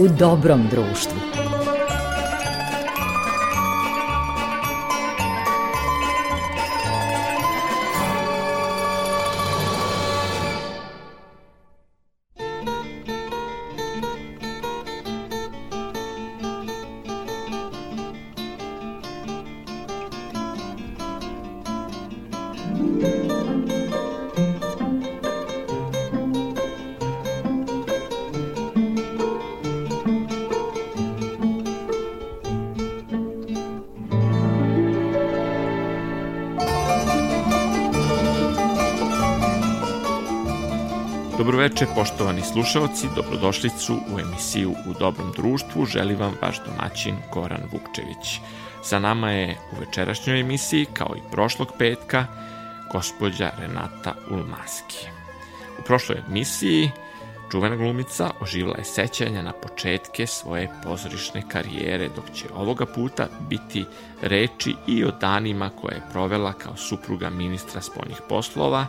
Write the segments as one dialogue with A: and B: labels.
A: u dobrom društvu.
B: Slušalci, dobrodošli su u emisiju U dobrom društvu, želi vam vaš domaćin Goran Vukčević. Sa nama je u večerašnjoj emisiji, kao i prošlog petka, gospođa Renata Ulmaski. U prošloj emisiji čuvena glumica oživila je sećanja na početke svoje pozorišne karijere, dok će ovoga puta biti reči i o danima koje je provela kao supruga ministra spoljnih poslova,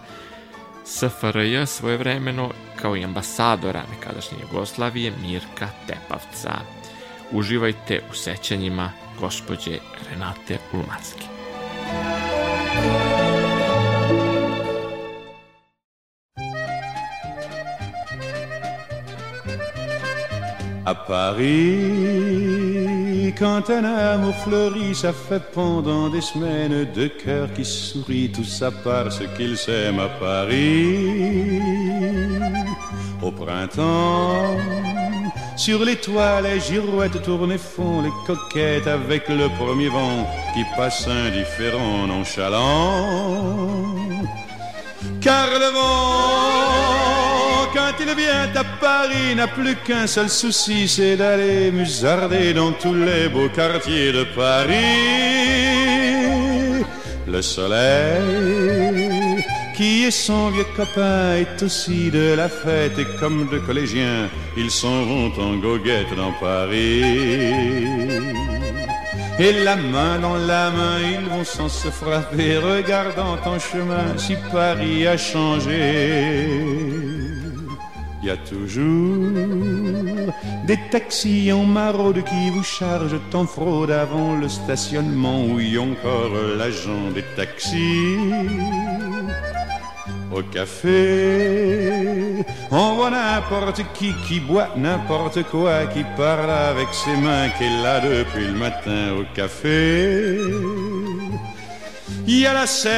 B: SFRJ svojevremeno kao i ambasadora nekadašnje Jugoslavije Mirka Tepavca. Uživajte u sećanjima gospođe Renate Ulmanski.
C: À Paris, quand un amour fleurit, ça fait pendant des semaines deux cœurs qui sourient, tout ça parce qu'ils s'aiment à Paris. Au printemps, sur les toits, les girouettes tournent et font les coquettes avec le premier vent qui passe indifférent, nonchalant. Car le vent, il vient à Paris, n'a plus qu'un seul souci, c'est d'aller musarder dans tous les beaux quartiers de Paris. Le soleil, qui est son vieux copain, est aussi de la fête et comme de collégiens, ils s'en vont en goguette dans Paris. Et la main dans la main, ils vont sans se frapper, regardant en chemin si Paris a changé. Il y a toujours des taxis en maraude qui vous chargent en fraude avant le stationnement. Oui, encore l'agent des taxis. Au café, on voit n'importe qui qui boit n'importe quoi, qui parle avec ses mains, qui est là depuis le matin au café. Il y a la scène,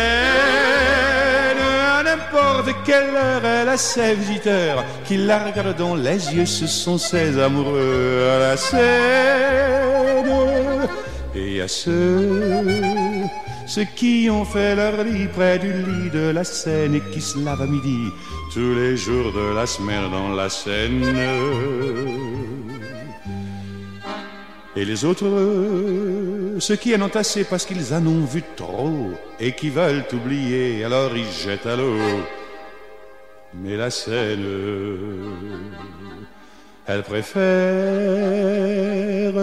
C: n'importe quelle heure, elle a ses visiteurs qui la regardent dans les yeux, ce sont ses amoureux à la scène. Et a ceux ceux qui ont fait leur lit près du lit de la Seine et qui se lavent à midi tous les jours de la semaine dans la Seine. Et les autres, ceux qui en ont assez parce qu'ils en ont vu trop et qui veulent oublier, alors ils jettent à l'eau. Mais la Seine, elle préfère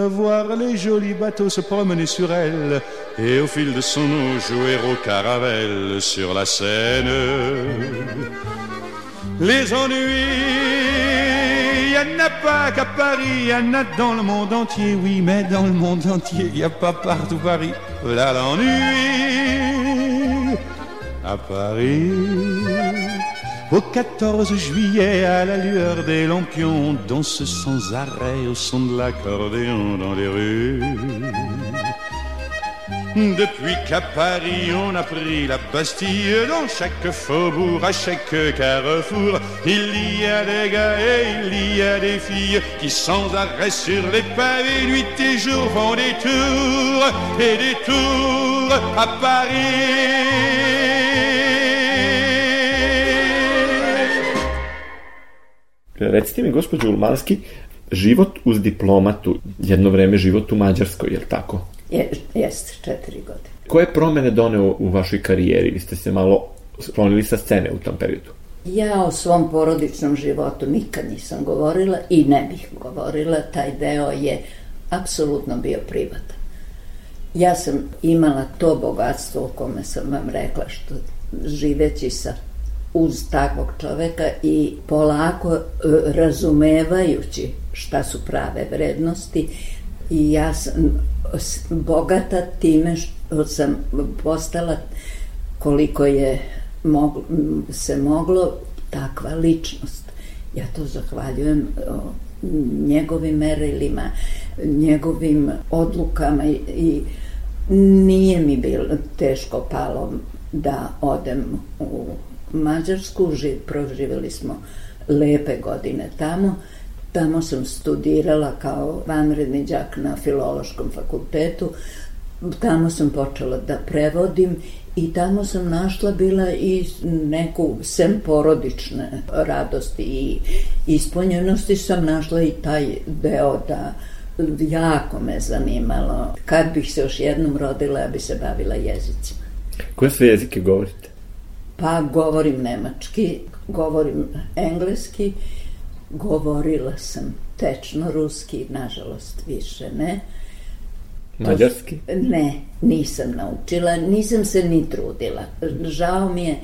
C: voir les jolis bateaux se promener sur elle et au fil de son eau jouer au caravelle sur la Seine. Les ennuis, il n'y en a pas qu'à Paris, y en a dans le monde entier, oui, mais dans le monde entier, n'y a pas partout Paris. Là l'ennui à Paris. Au 14 juillet, à la lueur des lampions, on danse sans arrêt au son de l'accordéon dans les rues. Depuis qu'à Paris on a pris la Bastille, dans chaque faubourg, à chaque carrefour, il y a des gars et il y a des filles qui sans arrêt sur les pavés, nuit et jour font des tours et des tours à Paris.
B: Recite mi, gospođo život uz diplomatu, jedno vreme život u Mađarskoj, je tako?
D: Je, jeste, četiri godine.
B: Koje promene doneo u vašoj karijeri? Vi ste se malo sklonili sa scene u tom periodu.
D: Ja o svom porodičnom životu nikad nisam govorila i ne bih govorila. Taj deo je apsolutno bio privatan. Ja sam imala to bogatstvo o kome sam vam rekla, što živeći sa uz takvog čoveka i polako e, razumevajući šta su prave vrednosti i ja sam bogata time što sam postala koliko je moglo, se moglo takva ličnost. Ja to zahvaljujem njegovim merilima, njegovim odlukama i, i nije mi bilo teško palo da odem u Mađarsku, živ, proživjeli smo lepe godine tamo. Tamo sam studirala kao vanredni đak na filološkom fakultetu. Tamo sam počela da prevodim i tamo sam našla bila i neku, sem porodične radosti i ispunjenosti, sam našla i taj deo da jako me zanimalo. Kad bih se još jednom rodila, ja bi se bavila jezicima.
E: Koje sve jezike govorite?
D: Pa govorim nemački, govorim engleski, govorila sam tečno ruski, nažalost više ne.
E: Mađarski?
D: Ne, nisam naučila, nisam se ni trudila. Žao mi je,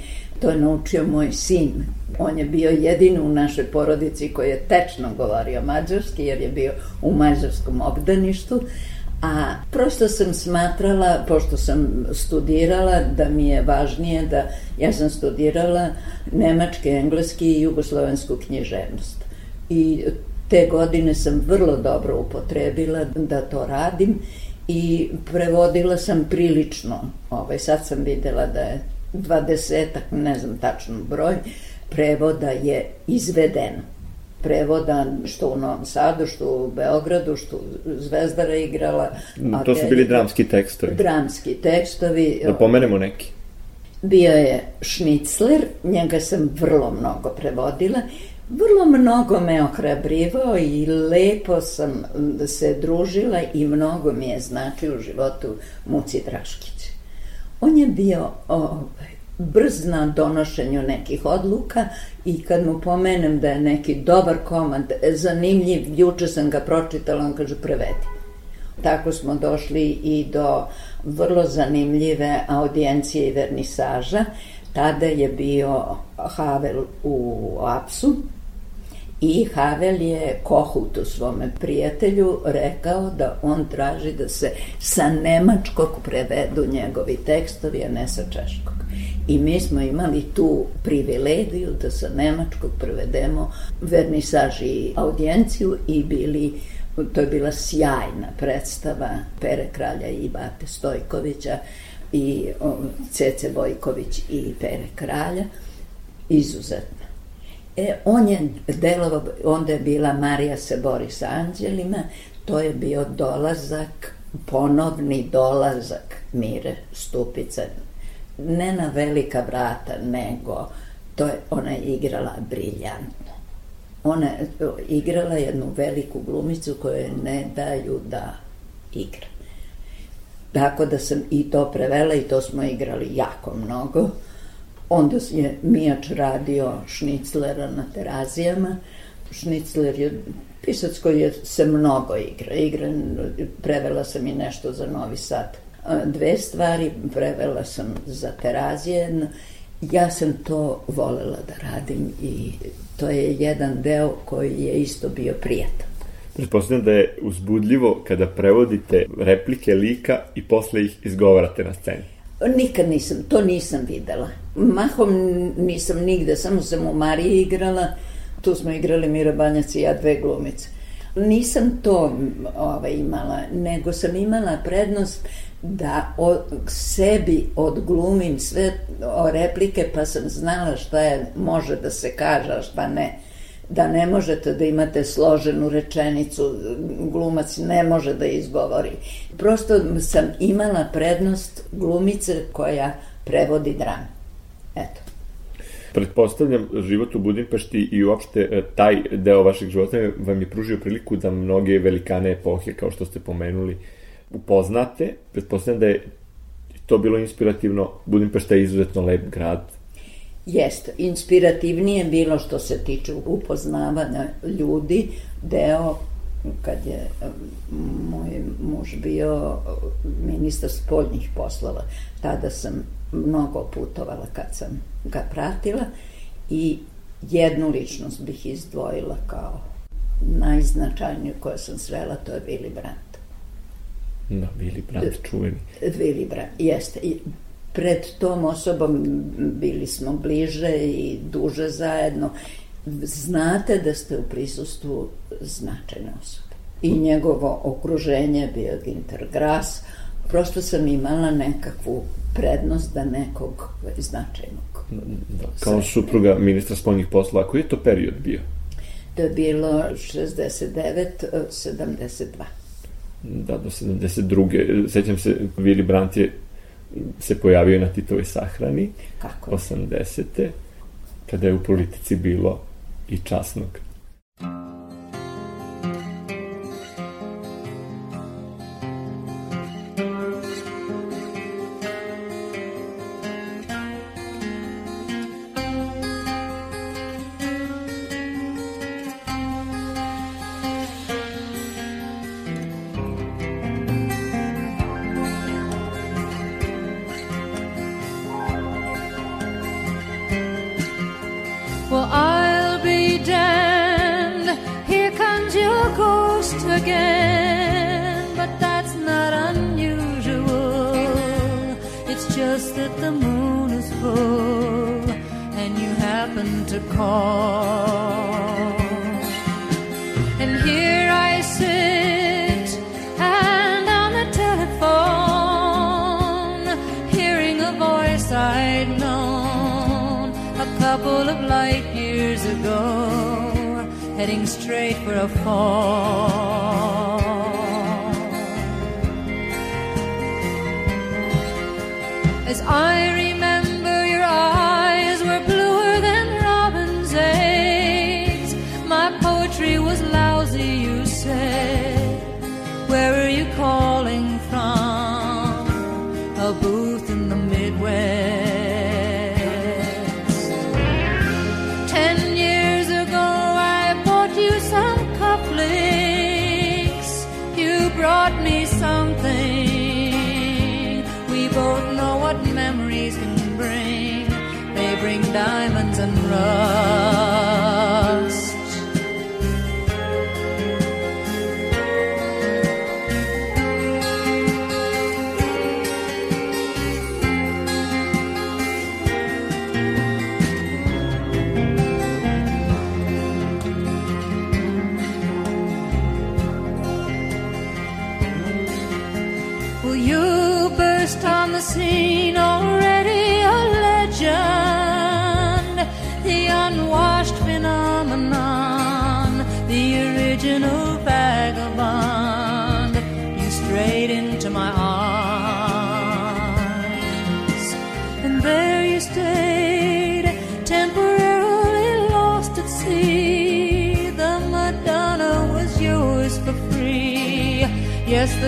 D: to je naučio moj sin. On je bio jedini u našoj porodici koji je tečno govorio mađarski, jer je bio u mađarskom obdaništu, A prosto sam smatrala, pošto sam studirala, da mi je važnije da ja sam studirala nemački, engleski i jugoslovensku književnost. I te godine sam vrlo dobro upotrebila da to radim i prevodila sam prilično. Ovaj, sad sam videla da je dvadesetak, ne znam tačno broj, prevoda je izvedeno prevoda što u Novom Sadu, što u Beogradu, što Zvezdara igrala.
E: A to su bili dramski tekstovi.
D: Dramski tekstovi.
E: Da pomenemo neki.
D: Bio je Šnicler, njega sam vrlo mnogo prevodila. Vrlo mnogo me ohrabrivao i lepo sam se družila i mnogo mi je značio u životu Muci Draškić. On je bio ovaj, brz na donošenju nekih odluka i kad mu pomenem da je neki dobar komad, zanimljiv, juče sam ga pročitala, on kaže prevedi. Tako smo došli i do vrlo zanimljive audijencije i vernisaža. Tada je bio Havel u Apsu, I Havel je Kohutu svome prijatelju rekao da on traži da se sa nemačkog prevedu njegovi tekstovi, a ne sa češkog. I mi smo imali tu privilegiju da sa nemačkog prevedemo vernisaž i audijenciju i bili to je bila sjajna predstava Pere Kralja i Bate Stojkovića i Cece Vojković i Pere Kralja izuzetno E, on je delovao, onda je bila Marija se bori sa anđelima, to je bio dolazak, ponovni dolazak Mire Stupice, ne na velika vrata, nego to je, ona je igrala briljantno. Ona je igrala jednu veliku glumicu koju ne daju da igra. Tako da sam i to prevela i to smo igrali jako mnogo. Onda je Mijač radio Šniclera na terazijama. Šnicler je pisac koji je, se mnogo igra. igra. Prevela sam i nešto za Novi Sad. Dve stvari prevela sam za terazije. Ja sam to volela da radim i to je jedan deo koji je isto bio prijatan.
E: Pretpostavljam da je uzbudljivo kada prevodite replike lika i posle ih izgovarate na sceni.
D: Nikad nisam, to nisam videla. Mahom nisam nigde, samo sam u Mariji igrala, tu smo igrali Mira Banjac i ja dve glumice. Nisam to ovaj, imala, nego sam imala prednost da o sebi odglumim sve o replike, pa sam znala šta je, može da se kaže, a šta ne da ne možete da imate složenu rečenicu, glumac ne može da izgovori. Prosto sam imala prednost glumice koja prevodi dram. Eto.
E: Pretpostavljam, život u Budimpešti i uopšte e, taj deo vašeg života vam je pružio priliku da mnoge velikane epohe, kao što ste pomenuli, upoznate. Pretpostavljam da je to bilo inspirativno. Budimpešta je izuzetno lep grad,
D: Jeste, inspirativnije bilo što se tiče upoznavanja ljudi, deo kad je moj muž bio ministar spoljnih poslova, tada sam mnogo putovala kad sam ga pratila i jednu ličnost bih izdvojila kao najznačajniju koju sam srela, to je Willy Brandt.
E: Da, Willy Brandt, čuveni.
D: Willy Brandt, jeste. Pred tom osobom bili smo bliže i duže zajedno. Znate da ste u prisustvu značajne osobe. I njegovo okruženje bio Ginter Grass. Prosto sam imala nekakvu prednost da nekog značajnog.
E: Da, kao supruga ministra spoljnih poslova, koji je to period bio?
D: To je bilo 69, 72.
E: Da, do 72. Sećam se, Willy Brandt je se pojavio na Titovoj sahrani.
D: Kako?
E: 80. Kada je u politici bilo i časnog.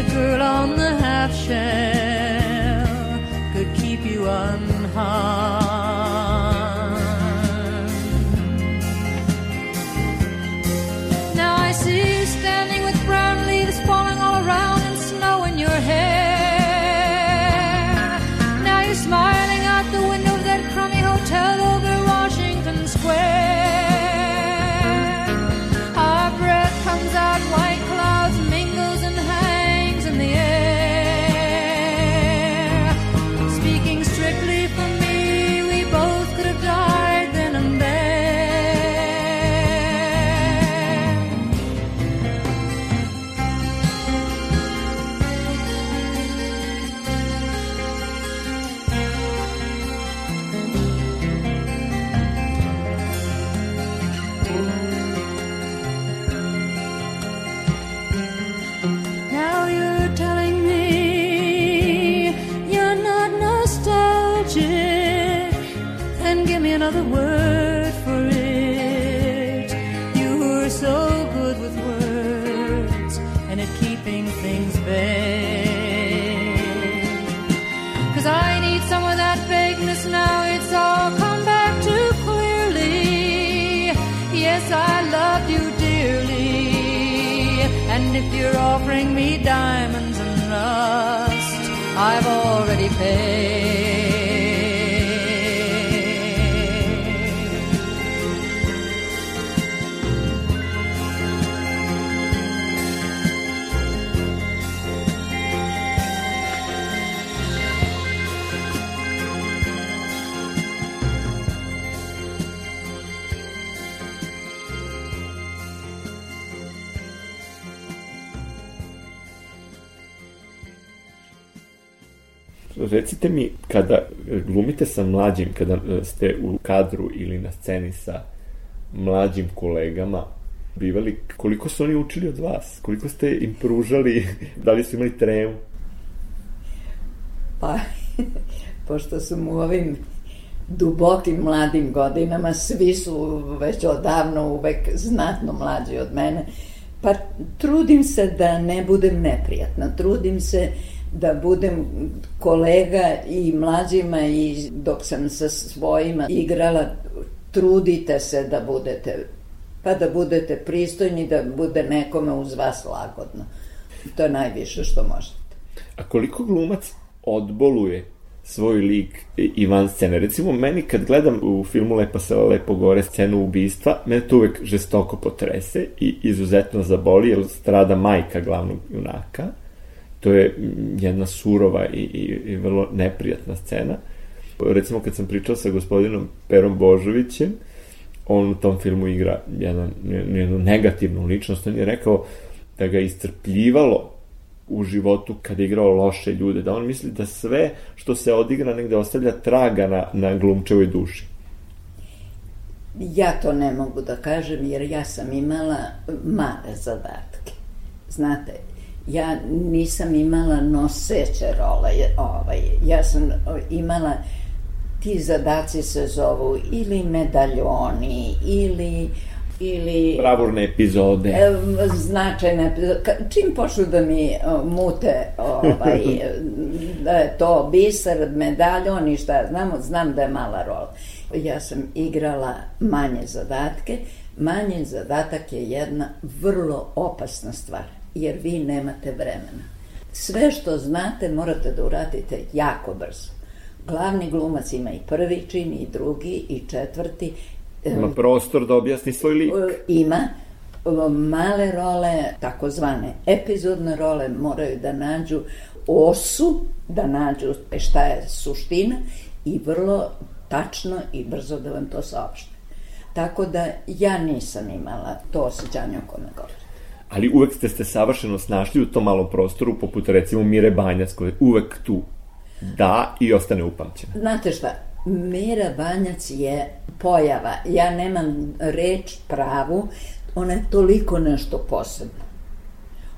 F: the girl on the Recite mi, kada glumite sa mlađim, kada e, ste u kadru ili na sceni sa mlađim kolegama, bivali, koliko su oni učili od vas? Koliko ste im pružali? Da li su imali tremu?
D: Pa, pošto sam u ovim dubokim mladim godinama, svi su već odavno uvek znatno mlađi od mene, pa trudim se da ne budem neprijatna, trudim se da budem kolega i mlađima i dok sam sa svojima igrala, trudite se da budete pa da budete pristojni, da bude nekome uz vas lagodno. To je najviše što možete.
F: A koliko glumac odboluje svoj lik i van scene. Recimo, meni kad gledam u filmu Lepa sela, Lepo gore scenu ubistva, mene to uvek žestoko potrese i izuzetno zaboli, jer strada majka glavnog junaka. To je jedna surova i, i, i vrlo neprijatna scena. Recimo, kad sam pričao sa gospodinom Perom Božovićem, on u tom filmu igra jedan, jednu negativnu ličnost, on je rekao da ga istrpljivalo u životu kada je igrao loše ljude, da on misli da sve što se odigra negde ostavlja traga na, na glumčevoj duši.
D: Ja to ne mogu da kažem jer ja sam imala male zadatke. Znate, ja nisam imala noseće role, ovaj, ja sam imala ti zadaci se zovu ili medaljoni ili ili
F: bravurne epizode.
D: Značajne epizode. Čim počnu da mi mute ovaj, da je to biser, medaljon i šta znamo, znam da je mala rola. Ja sam igrala manje zadatke. Manje zadatak je jedna vrlo opasna stvar jer vi nemate vremena sve što znate morate da uradite jako brzo glavni glumac ima i prvi čin, i drugi, i četvrti.
F: Ima prostor da objasni svoj lik. E,
D: ima. Male role, takozvane epizodne role, moraju da nađu osu, da nađu šta je suština i vrlo tačno i brzo da vam to saopšte. Tako da ja nisam imala to osjećanje o kome govorim.
F: Ali uvek ste se savršeno snašli u tom malom prostoru, poput recimo Mire Banjac, koja je uvek tu da i ostane upamćena.
D: Znate šta, Mira Banjac je pojava. Ja nemam reč pravu, ona je toliko nešto posebno.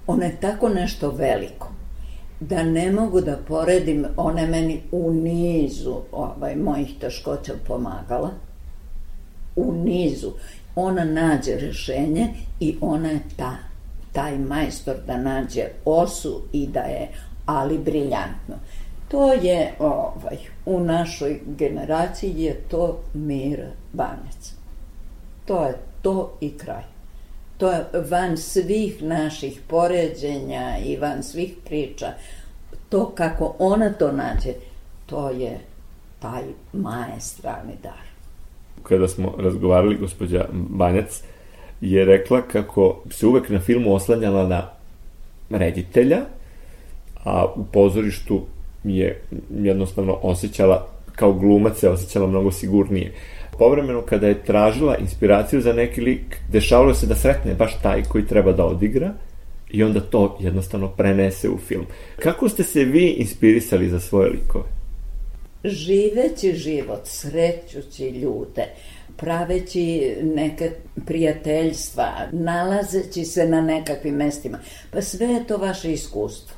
D: Ona je tako nešto veliko da ne mogu da poredim, ona meni u nizu ovaj, mojih teškoća pomagala. U nizu. Ona nađe rešenje i ona je ta, taj majstor da nađe osu i da je, ali briljantno. To je, ovaj, u našoj generaciji je to Mira Banjac. To je to i kraj. To je van svih naših poređenja i van svih priča. To kako ona to nađe, to je taj maestralni dar.
F: Kada smo razgovarali, gospođa Banjac je rekla kako se uvek na filmu oslanjala na reditelja, a u pozorištu je jednostavno osjećala, kao glumac se osjećala mnogo sigurnije. Povremeno kada je tražila inspiraciju za neki lik, dešavalo se da sretne baš taj koji treba da odigra i onda to jednostavno prenese u film. Kako ste se vi inspirisali za svoje likove?
D: Živeći život, srećući ljude, praveći neke prijateljstva, nalazeći se na nekakvim mestima. Pa sve je to vaše iskustvo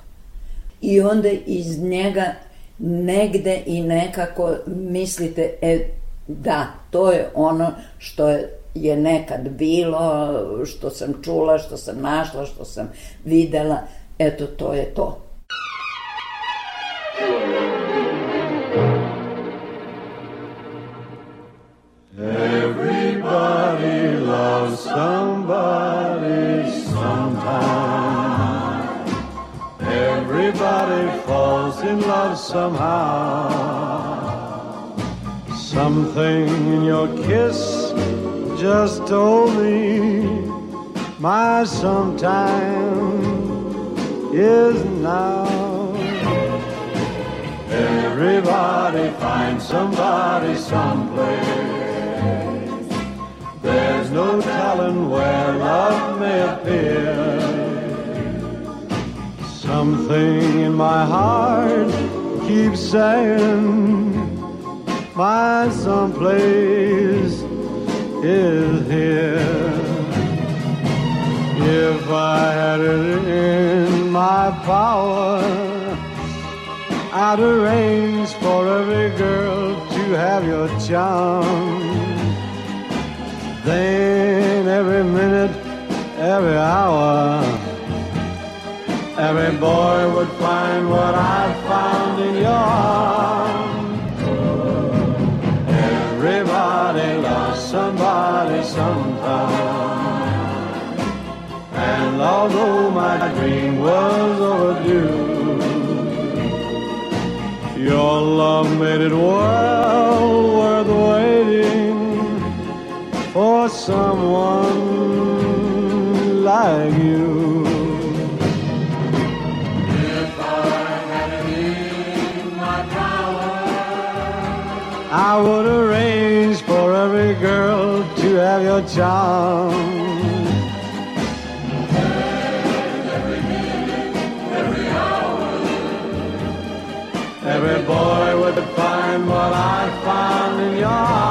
D: i onda iz njega negde i nekako mislite, e, da, to je ono što je, je nekad bilo, što sam čula, što sam našla, što sam videla, eto, to je to. Everybody in love somehow. Something in your kiss just told me my sometime is now. Everybody finds somebody someplace. There's no telling where love may appear. Something in my heart
G: keeps saying my someplace is here. If I had it in my power, I'd arrange for every girl to have your charm. Then every minute, every hour, boy would find what I've found in your arms. Everybody lost somebody sometime. And although my dream was overdue, your love made it well worth waiting for someone like I would arrange for every girl to have your charm. Every boy would find what I found in your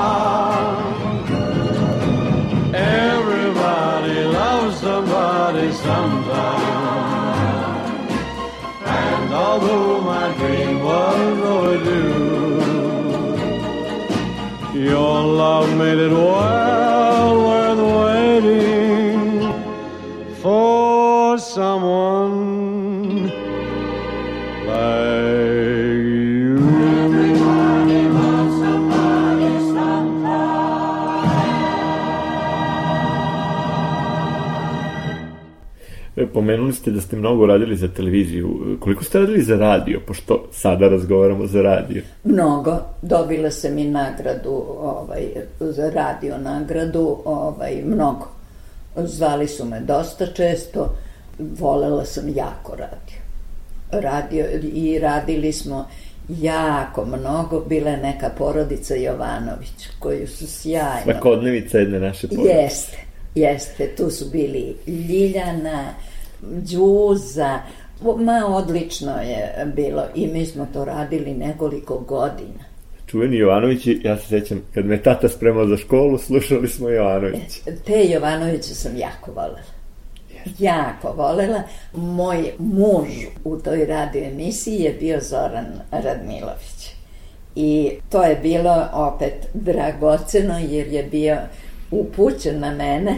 G: your love made it well
F: Pomenuli ste da ste mnogo radili za televiziju. Koliko ste radili za radio, pošto sada razgovaramo za radio?
D: Mnogo. Dobila sam i nagradu, ovaj, za radio nagradu, ovaj, mnogo. Zvali su me dosta često, volela sam jako radio. Radio i radili smo jako mnogo, bila je neka porodica Jovanović, koju su sjajno...
F: Svakodnevica jedne naše porodice.
D: Jeste, jeste, tu su bili Ljiljana, Đuza, ma odlično je bilo i mi smo to radili nekoliko godina.
F: Čuveni Jovanovići, ja se sećam, kad me tata spremao za školu, slušali smo Jovanović.
D: Te Jovanovića sam jako volela. Jako volela. Moj muž u toj radio emisiji je bio Zoran Radmilović. I to je bilo opet dragoceno jer je bio upućen na mene.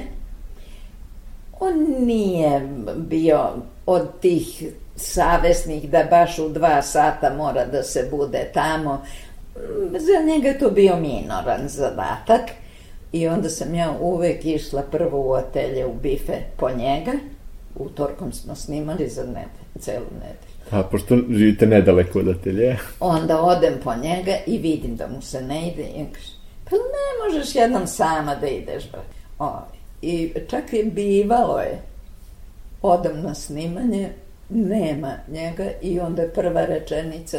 D: On nije bio od tih savesnih da baš u dva sata mora da se bude tamo. Za njega je to bio minoran zadatak i onda sam ja uvek išla prvo u atelje u bife po njega. Utorkom smo snimali za nedelju, celu nedelju.
F: A, pošto živite nedaleko od atelje.
D: Onda odem po njega i vidim da mu se ne ide i on kaže, pa ne možeš jednom sama da ideš. O, I čak i bivalo je, odem na snimanje, nema njega i onda je prva rečenica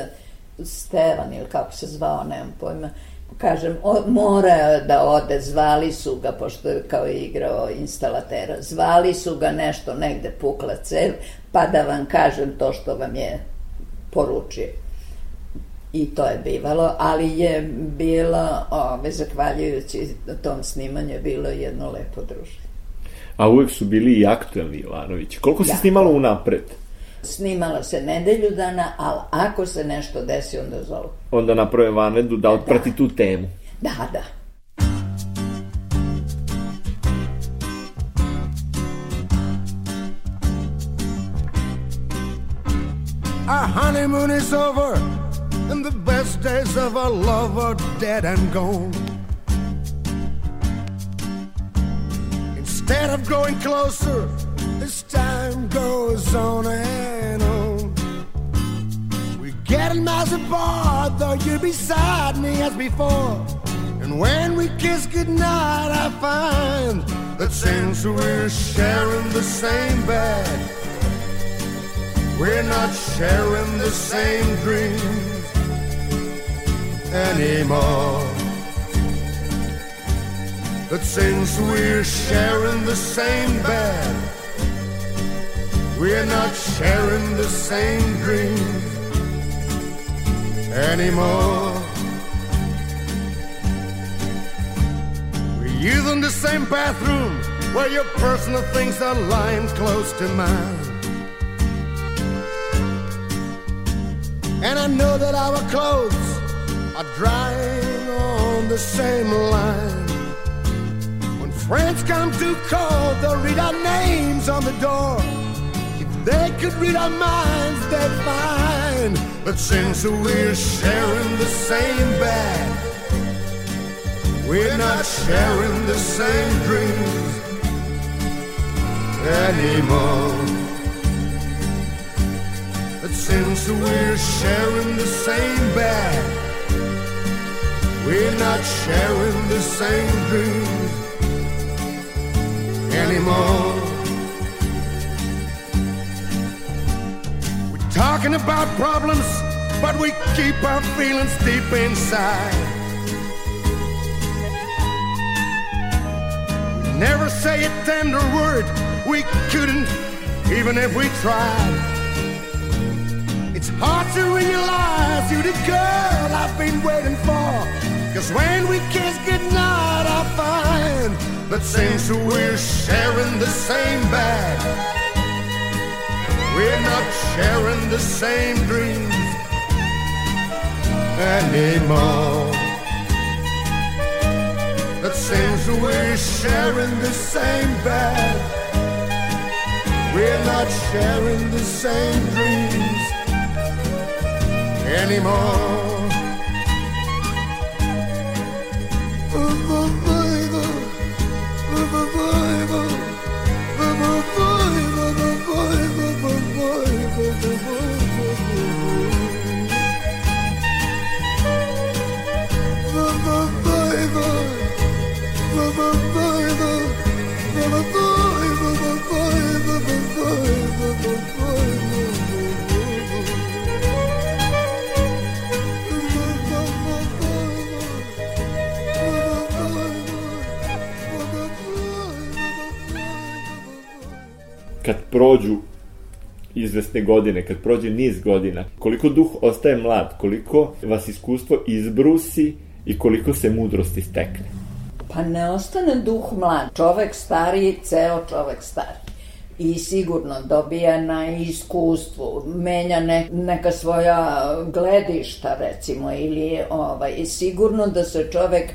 D: Stevan ili kako se zvao, nemam pojma, kažem, o, mora da ode, zvali su ga, pošto je kao igrao instalatera, zvali su ga nešto negde pukla cev, pa da vam kažem to što vam je poručio. I to je bivalo, ali je bilo, ove, zahvaljujući tom snimanju, je bilo jedno lepo druženje.
F: A uvek su bili i aktuelni Jovanović. Koliko se
D: Jako.
F: snimalo unapred?
D: Snimalo se nedelju dana, ali ako se nešto desi, onda zovu.
F: Onda naprave vanedu da otprati tu temu.
D: Da, da.
H: Our honeymoon is over, and the best days of our love are dead and gone. Instead of growing closer, as time goes on and on, we're getting miles apart, though you're beside me as before. And when we kiss goodnight, I find that since we're sharing the same bed, we're not sharing the same dreams anymore. But since we're sharing the same bed, we're not sharing the same dreams anymore. We use in the same bathroom where your personal things are lying close to mine. And I know that our clothes are drying on the same line. When friends come to call, they'll read our names on the door. If they could read our minds, they'd find that since we're sharing the same bed, we're not sharing the same dreams anymore. But since we're sharing the same bed, we're not sharing the same dreams anymore. We're talking about problems, but we keep our feelings deep inside. We never say a tender word, we couldn't, even if we tried. It's hard to realize you're the girl I've been waiting for. Cause when we kiss goodnight, I find that since we're sharing the same bed, we're not sharing the same dreams anymore. That since we're sharing the same bed, we're not sharing the same dreams anymore. Bye.
F: Kad prođu izvesne godine, kad prođe niz godina, koliko duh ostaje mlad, koliko vas iskustvo izbrusi i koliko se mudrosti stekne?
D: Pa ne ostane duh mlad. Čovek stariji, ceo čovek stari. I sigurno dobija na iskustvu, menja ne, neka svoja gledišta recimo ili ovaj, sigurno da se čovek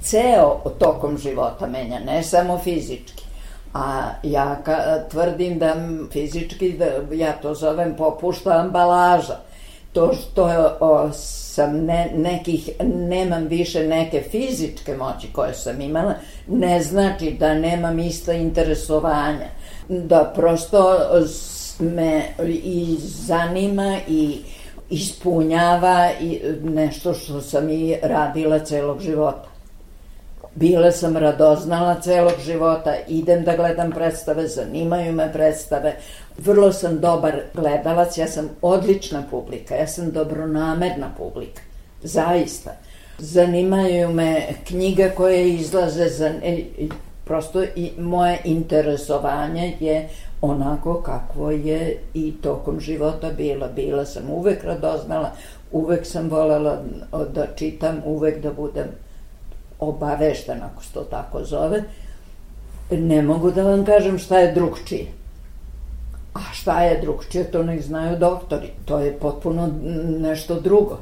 D: ceo tokom života menja, ne samo fizički. A ja ka, tvrdim da fizički, da ja to zovem popušta ambalaža. To što o, sam ne, nekih, nemam više neke fizičke moći koje sam imala, ne znači da nemam ista interesovanja. Da prosto me i zanima i ispunjava i nešto što sam i radila celog života. Bila sam radoznala celog života, idem da gledam predstave, zanimaju me predstave. Vrlo sam dobar gledalac, ja sam odlična publika, ja sam dobronamerna publika. Zaista. Zanimaju me knjige koje izlaze, za, e, prosto i moje interesovanje je onako kakvo je i tokom života bila. Bila sam uvek radoznala, uvek sam volela da čitam, uvek da budem obavešten, ako se to tako zove, ne mogu da vam kažem šta je drugčije. A šta je drugčije, to nek znaju doktori. To je potpuno nešto drugo.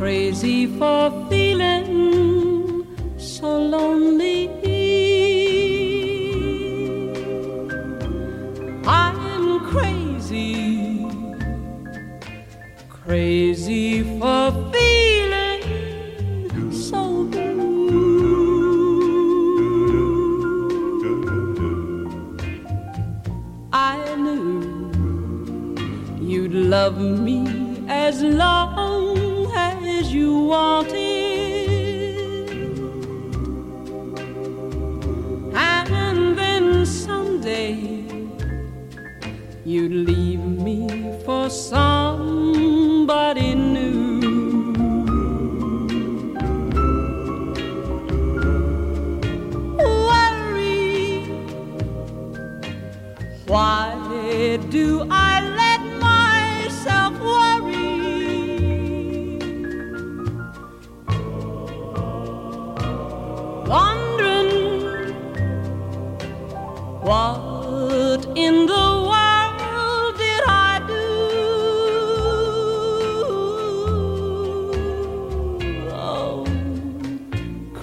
E: Crazy for feeling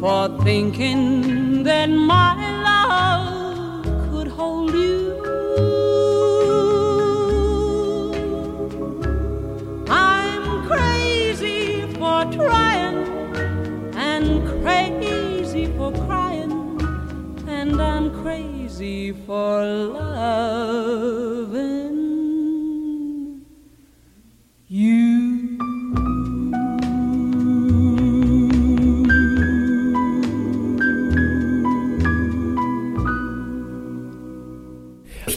E: for thinking that my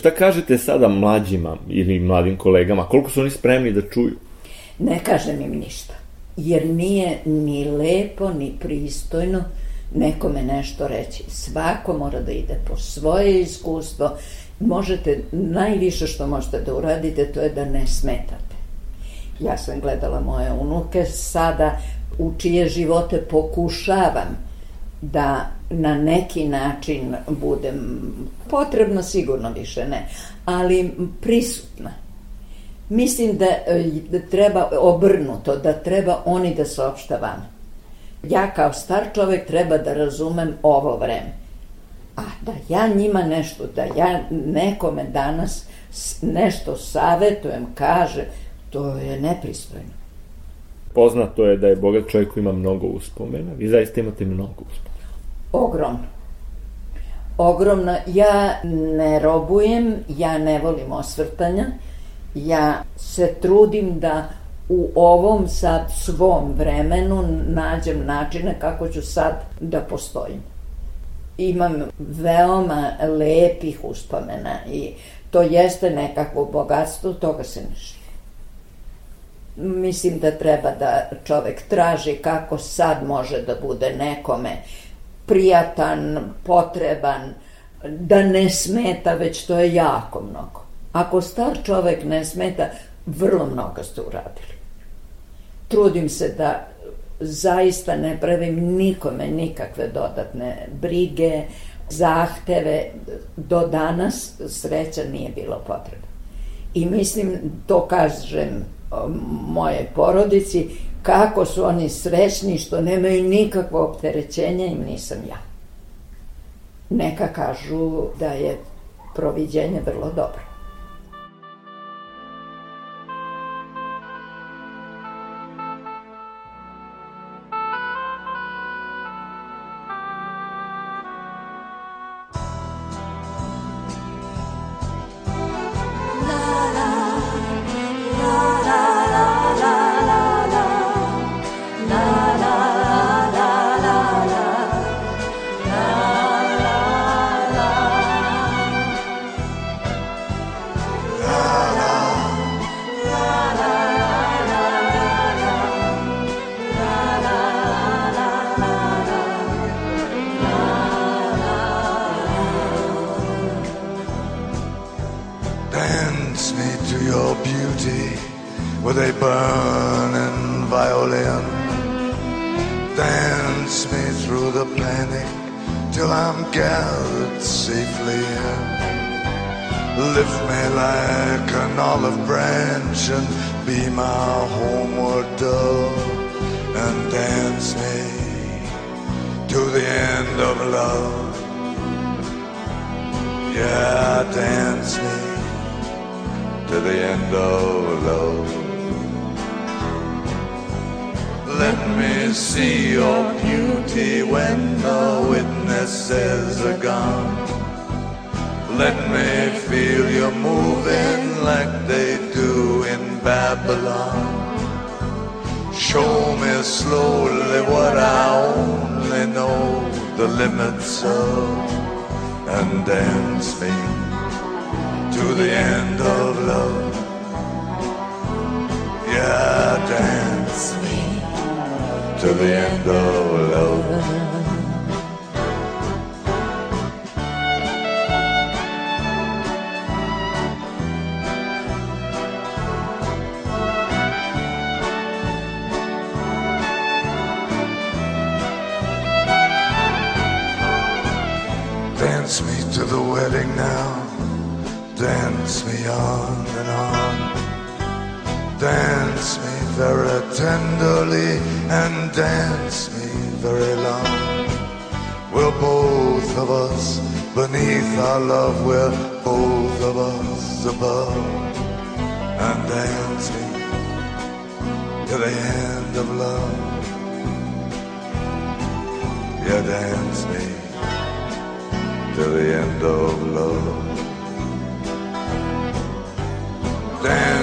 F: Šta kažete sada mlađima ili mladim kolegama? Koliko su oni spremni da čuju?
D: Ne kažem im ništa, jer nije ni lepo, ni pristojno nekome nešto reći. Svako mora da ide po svoje iskustvo. Možete, najviše što možete da uradite, to je da ne smetate. Ja sam gledala moje unuke, sada u čije živote pokušavam da na neki način budem potrebno sigurno više ne, ali prisutna. Mislim da, da treba obrnuto, da treba oni da saopšta vama. Ja kao star čovek treba da razumem ovo vreme. A da ja njima nešto, da ja nekome danas nešto savetujem, kaže, to je nepristojno.
F: Poznato je da je bogat čovjek koji ima mnogo uspomena. Vi zaista imate mnogo uspomena.
D: Ogromno. Ogromno. Ja ne robujem, ja ne volim osvrtanja, ja se trudim da u ovom sad svom vremenu nađem načine kako ću sad da postojim. Imam veoma lepih uspomena i to jeste nekakvo bogatstvo, toga se ne širi. Mislim da treba da čovek traži kako sad može da bude nekome prijatan, potreban, da ne smeta, već to je jako mnogo. Ako star čovek ne smeta, vrlo mnogo ste uradili. Trudim se da zaista ne pravim nikome nikakve dodatne brige, zahteve. Do danas sreća nije bilo potreba. I mislim, to kažem moje porodici, kako su oni srećni što nemaju nikakvo opterećenje im nisam ja. Neka kažu da je proviđenje vrlo dobro.
I: Burning violin. Dance me through the panic till I'm gathered safely in. Lift me like an olive branch and be my homeward dove and dance me to the end of love. Yeah, dance me to the end of love. Let me see your beauty when the witnesses are gone. Let me feel you moving like they do in Babylon. Show me slowly what I only know the limits of, and dance me to the end of love. Yeah, dance to the end of love. Dance me to the wedding now. Dance me on and on. Dance me very tenderly and dance me very long. We're both of us beneath our love. We're both of us above. And dance me to the end of love. Yeah, dance me to the end of love. Dance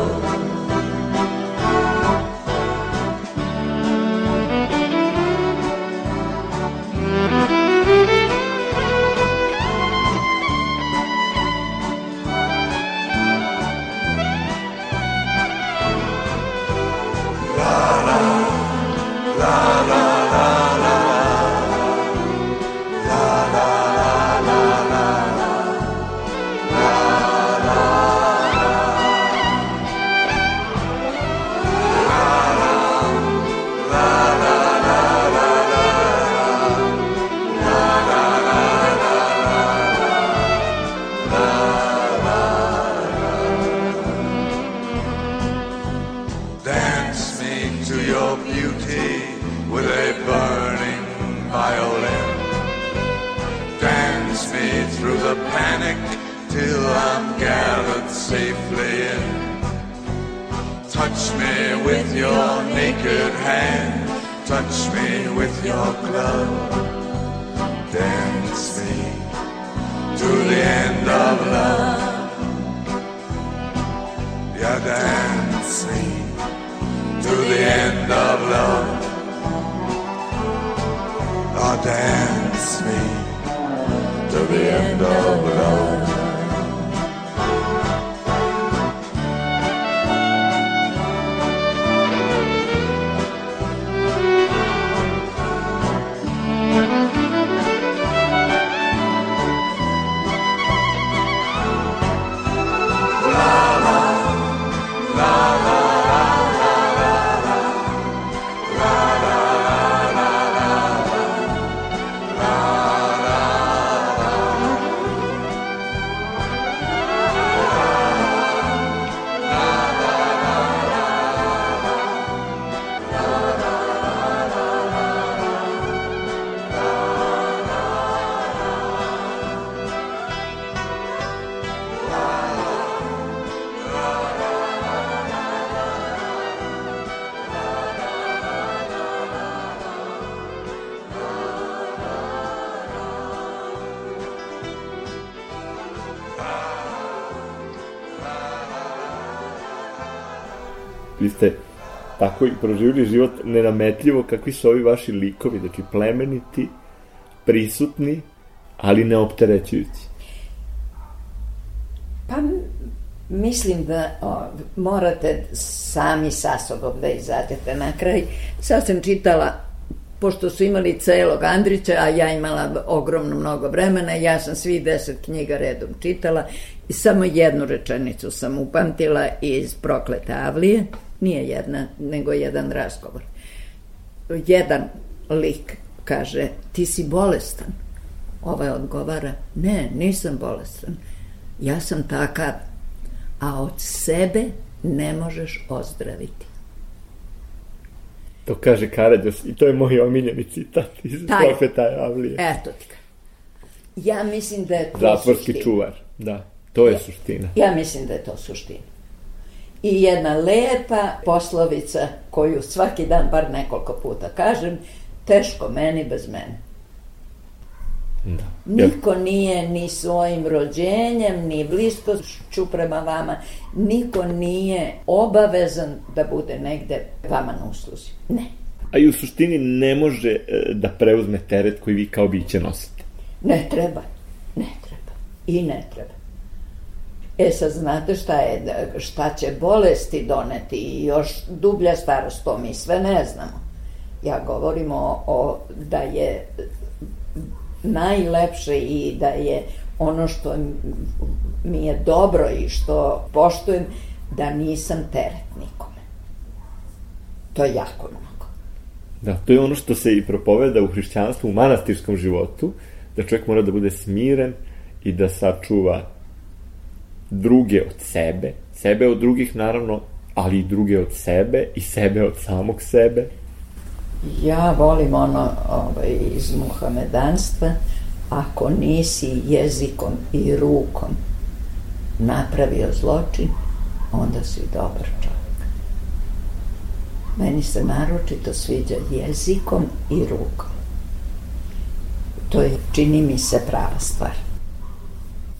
F: Vi ste tako i proživili život nenametljivo kakvi su ovi vaši likovi, znači plemeniti, prisutni, ali neopterećujući.
D: Pa mislim da o, morate sami sa sobom da izađete na kraj. Sad sam čitala, pošto su imali celog Andrića, a ja imala ogromno mnogo vremena, ja sam svi deset knjiga redom čitala i samo jednu rečenicu sam upamtila iz Proklete Avlije, nije jedna, nego jedan razgovor. Jedan lik kaže, ti si bolestan. Ovaj odgovara, ne, nisam bolestan. Ja sam takav, a od sebe ne možeš ozdraviti.
F: To kaže Karađos i to je moj omiljeni citat iz
D: Taj.
F: Profeta Avlije.
D: Eto ti ga. Ja mislim da je to
F: Zatvorski
D: suština.
F: čuvar, da. To je suština.
D: Ja mislim da je to suština. I jedna lepa poslovica koju svaki dan bar nekoliko puta kažem, teško meni bez mene.
F: Da.
D: Niko nije ni svojim rođenjem, ni bliskošću prema vama, niko nije obavezan da bude negde vama na usluzi. Ne.
F: A i u suštini ne može e, da preuzme teret koji vi kao biće nosite.
D: Ne treba. Ne treba. I ne treba. E sad znate šta je, da- šta će bolesti doneti i još dublja starost, to mi sve ne znamo. Ja govorim o, o da je najlepše i da je ono što mi je dobro i što poštujem, da nisam teret nikome. To je jako mnogo.
F: Da, to je ono što se i propoveda u hrišćanstvu, u manastirskom životu, da čovjek mora da bude smiren i da sačuva druge od sebe, sebe od drugih naravno, ali i druge od sebe i sebe od samog sebe.
D: Ja volim ono ovaj, iz muhamedanstva, ako nisi jezikom i rukom napravio zločin, onda si dobar čovjek. Meni se naročito sviđa jezikom i rukom. To je, čini mi se, prava stvar.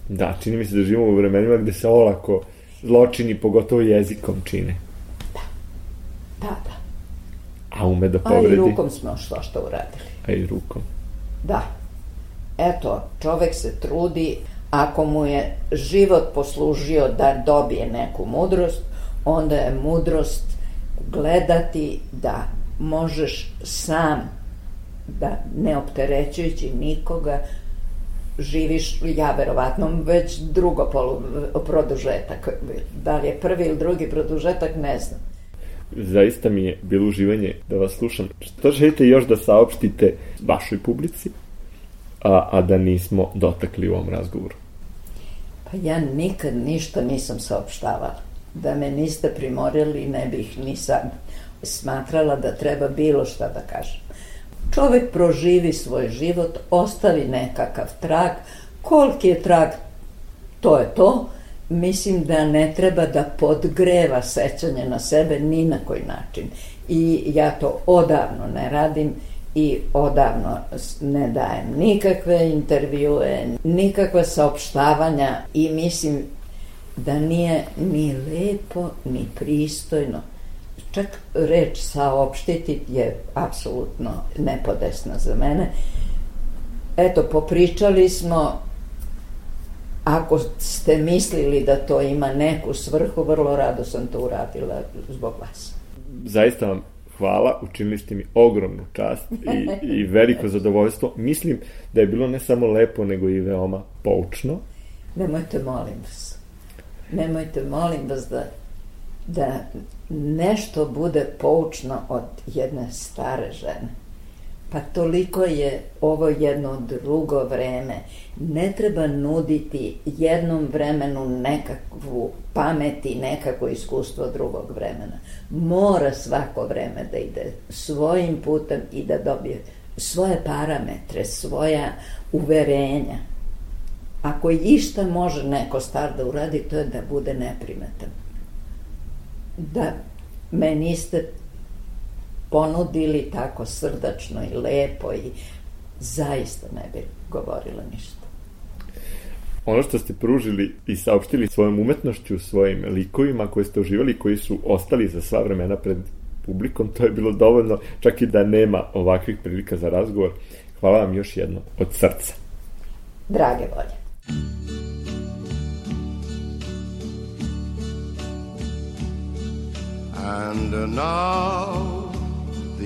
F: Da, čini mi se da živimo u vremenima gde se olako zločini, pogotovo jezikom, čine.
D: Da, da.
F: A ume da
D: A i
F: povredi.
D: rukom smo što što uradili.
F: A i rukom.
D: Da. Eto, čovek se trudi, ako mu je život poslužio da dobije neku mudrost, onda je mudrost gledati da možeš sam, da ne opterećujući nikoga, živiš, ja verovatno već drugo polu, produžetak, da li je prvi ili drugi produžetak, ne znam.
F: Zaista mi je bilo uživanje da vas slušam. Što želite još da saopštite vašoj publici, a, a da nismo dotakli u ovom razgovoru?
D: Pa ja nikad ništa nisam saopštavala. Da me niste primorili, ne bih ni sad smatrala da treba bilo šta da kažem. Čovek proživi svoj život, ostavi nekakav trag, koliki je trag, to je to. Mislim da ne treba da podgreva sećanje na sebe ni na koji način. I ja to odavno ne radim i odavno ne dajem nikakve intervjue, nikakve saopštavanja i mislim da nije ni lepo, ni pristojno. Čak reč saopštiti je apsolutno nepodesna za mene. Eto, popričali smo, ako ste mislili da to ima neku svrhu, vrlo rado sam to uradila zbog vas.
F: Zaista vam hvala, učinili ste mi ogromnu čast i, i veliko zadovoljstvo. Mislim da je bilo ne samo lepo, nego i veoma poučno.
D: Nemojte, molim vas. Nemojte, molim vas da, da nešto bude poučno od jedne stare žene. Pa toliko je ovo jedno drugo vreme. Ne treba nuditi jednom vremenu nekakvu pamet i nekako iskustvo drugog vremena. Mora svako vreme da ide svojim putem i da dobije svoje parametre, svoja uverenja. Ako išta može neko star da uradi, to je da bude neprimetan. Da me niste ponudili tako srdačno i lepo i zaista ne bi govorila ništa.
F: Ono što ste pružili i saopštili svojom umetnošću, svojim likovima koje ste uživali, koji su ostali za sva vremena pred publikom, to je bilo dovoljno, čak i da nema ovakvih prilika za razgovor. Hvala vam još jedno od srca.
D: Drage volje.
J: And now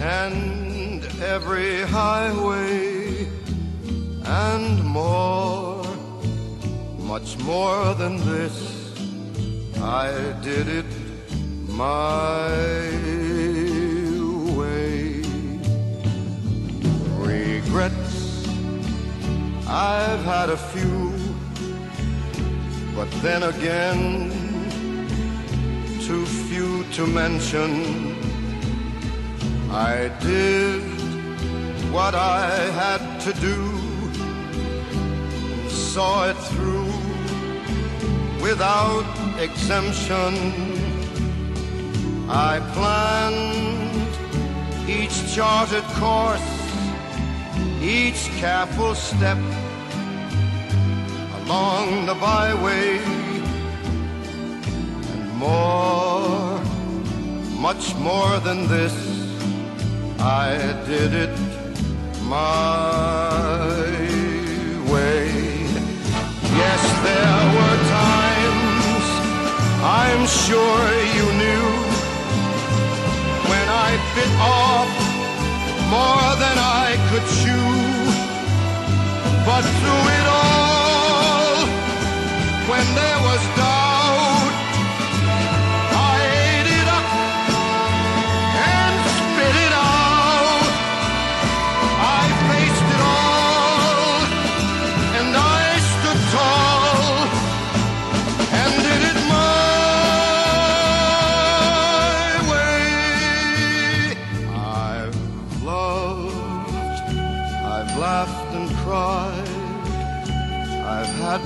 J: and every highway and more, much more than this. I did it my way. Regrets, I've had a few, but then again, too few to mention. I did what I had to do, saw it through without exemption. I planned each charted course, each careful step along the byway, and more, much more than this, I did it my way. Yes, there were times I'm sure you knew when I bit off more than I could chew. But through it all, when there was doubt,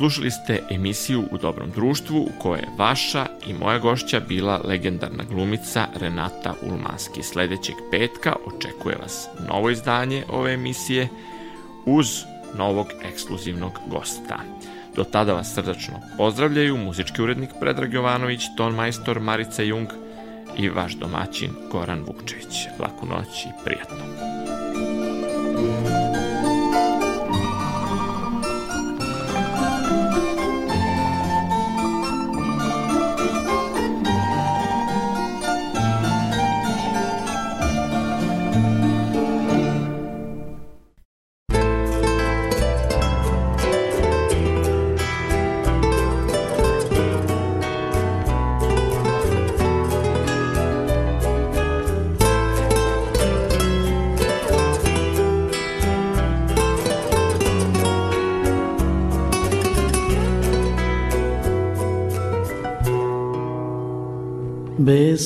E: Slušali ste emisiju U dobrom društvu u kojoj je vaša i moja gošća bila legendarna glumica Renata Ulmanski. Sledećeg petka očekuje vas novo izdanje ove emisije uz novog ekskluzivnog gosta. Do tada vas srdačno pozdravljaju muzički urednik Predrag Jovanović, ton majstor Marica Jung i vaš domaćin Goran Vukčević. Laku noć i prijatno.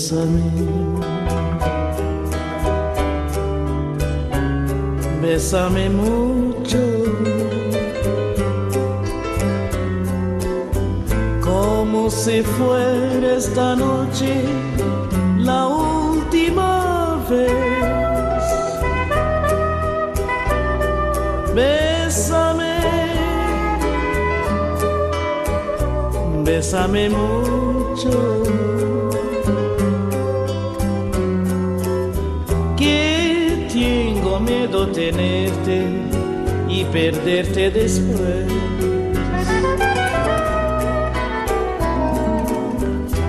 K: Bésame. Bésame mucho. Como si fuera esta noche la última vez. Bésame. Bésame mucho. Miedo tenerte y perderte después.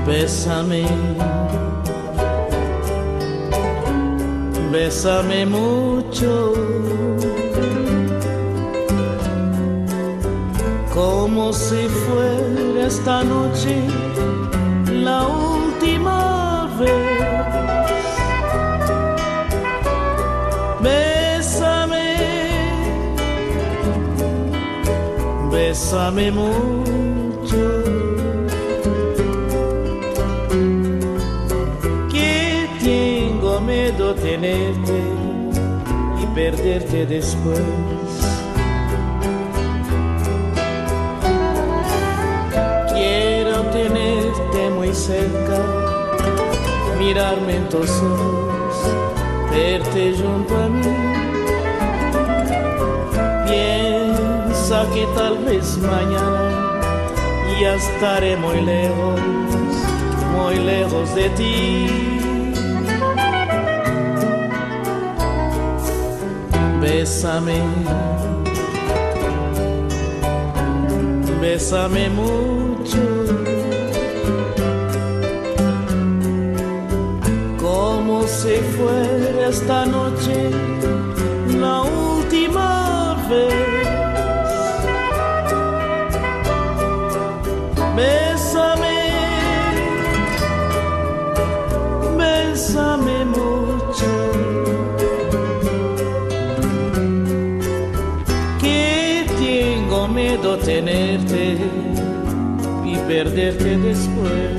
K: Bésame, bésame mucho, como si fuera esta noche la última bésame mucho. Que tengo miedo tenerte y perderte después. Quiero tenerte muy cerca, mirarme en tus ojos verte junto a mí. Que tal vez mañana ya estaré muy lejos, muy lejos de ti. Bésame, bésame mucho. como si fuera esta noche perderte después.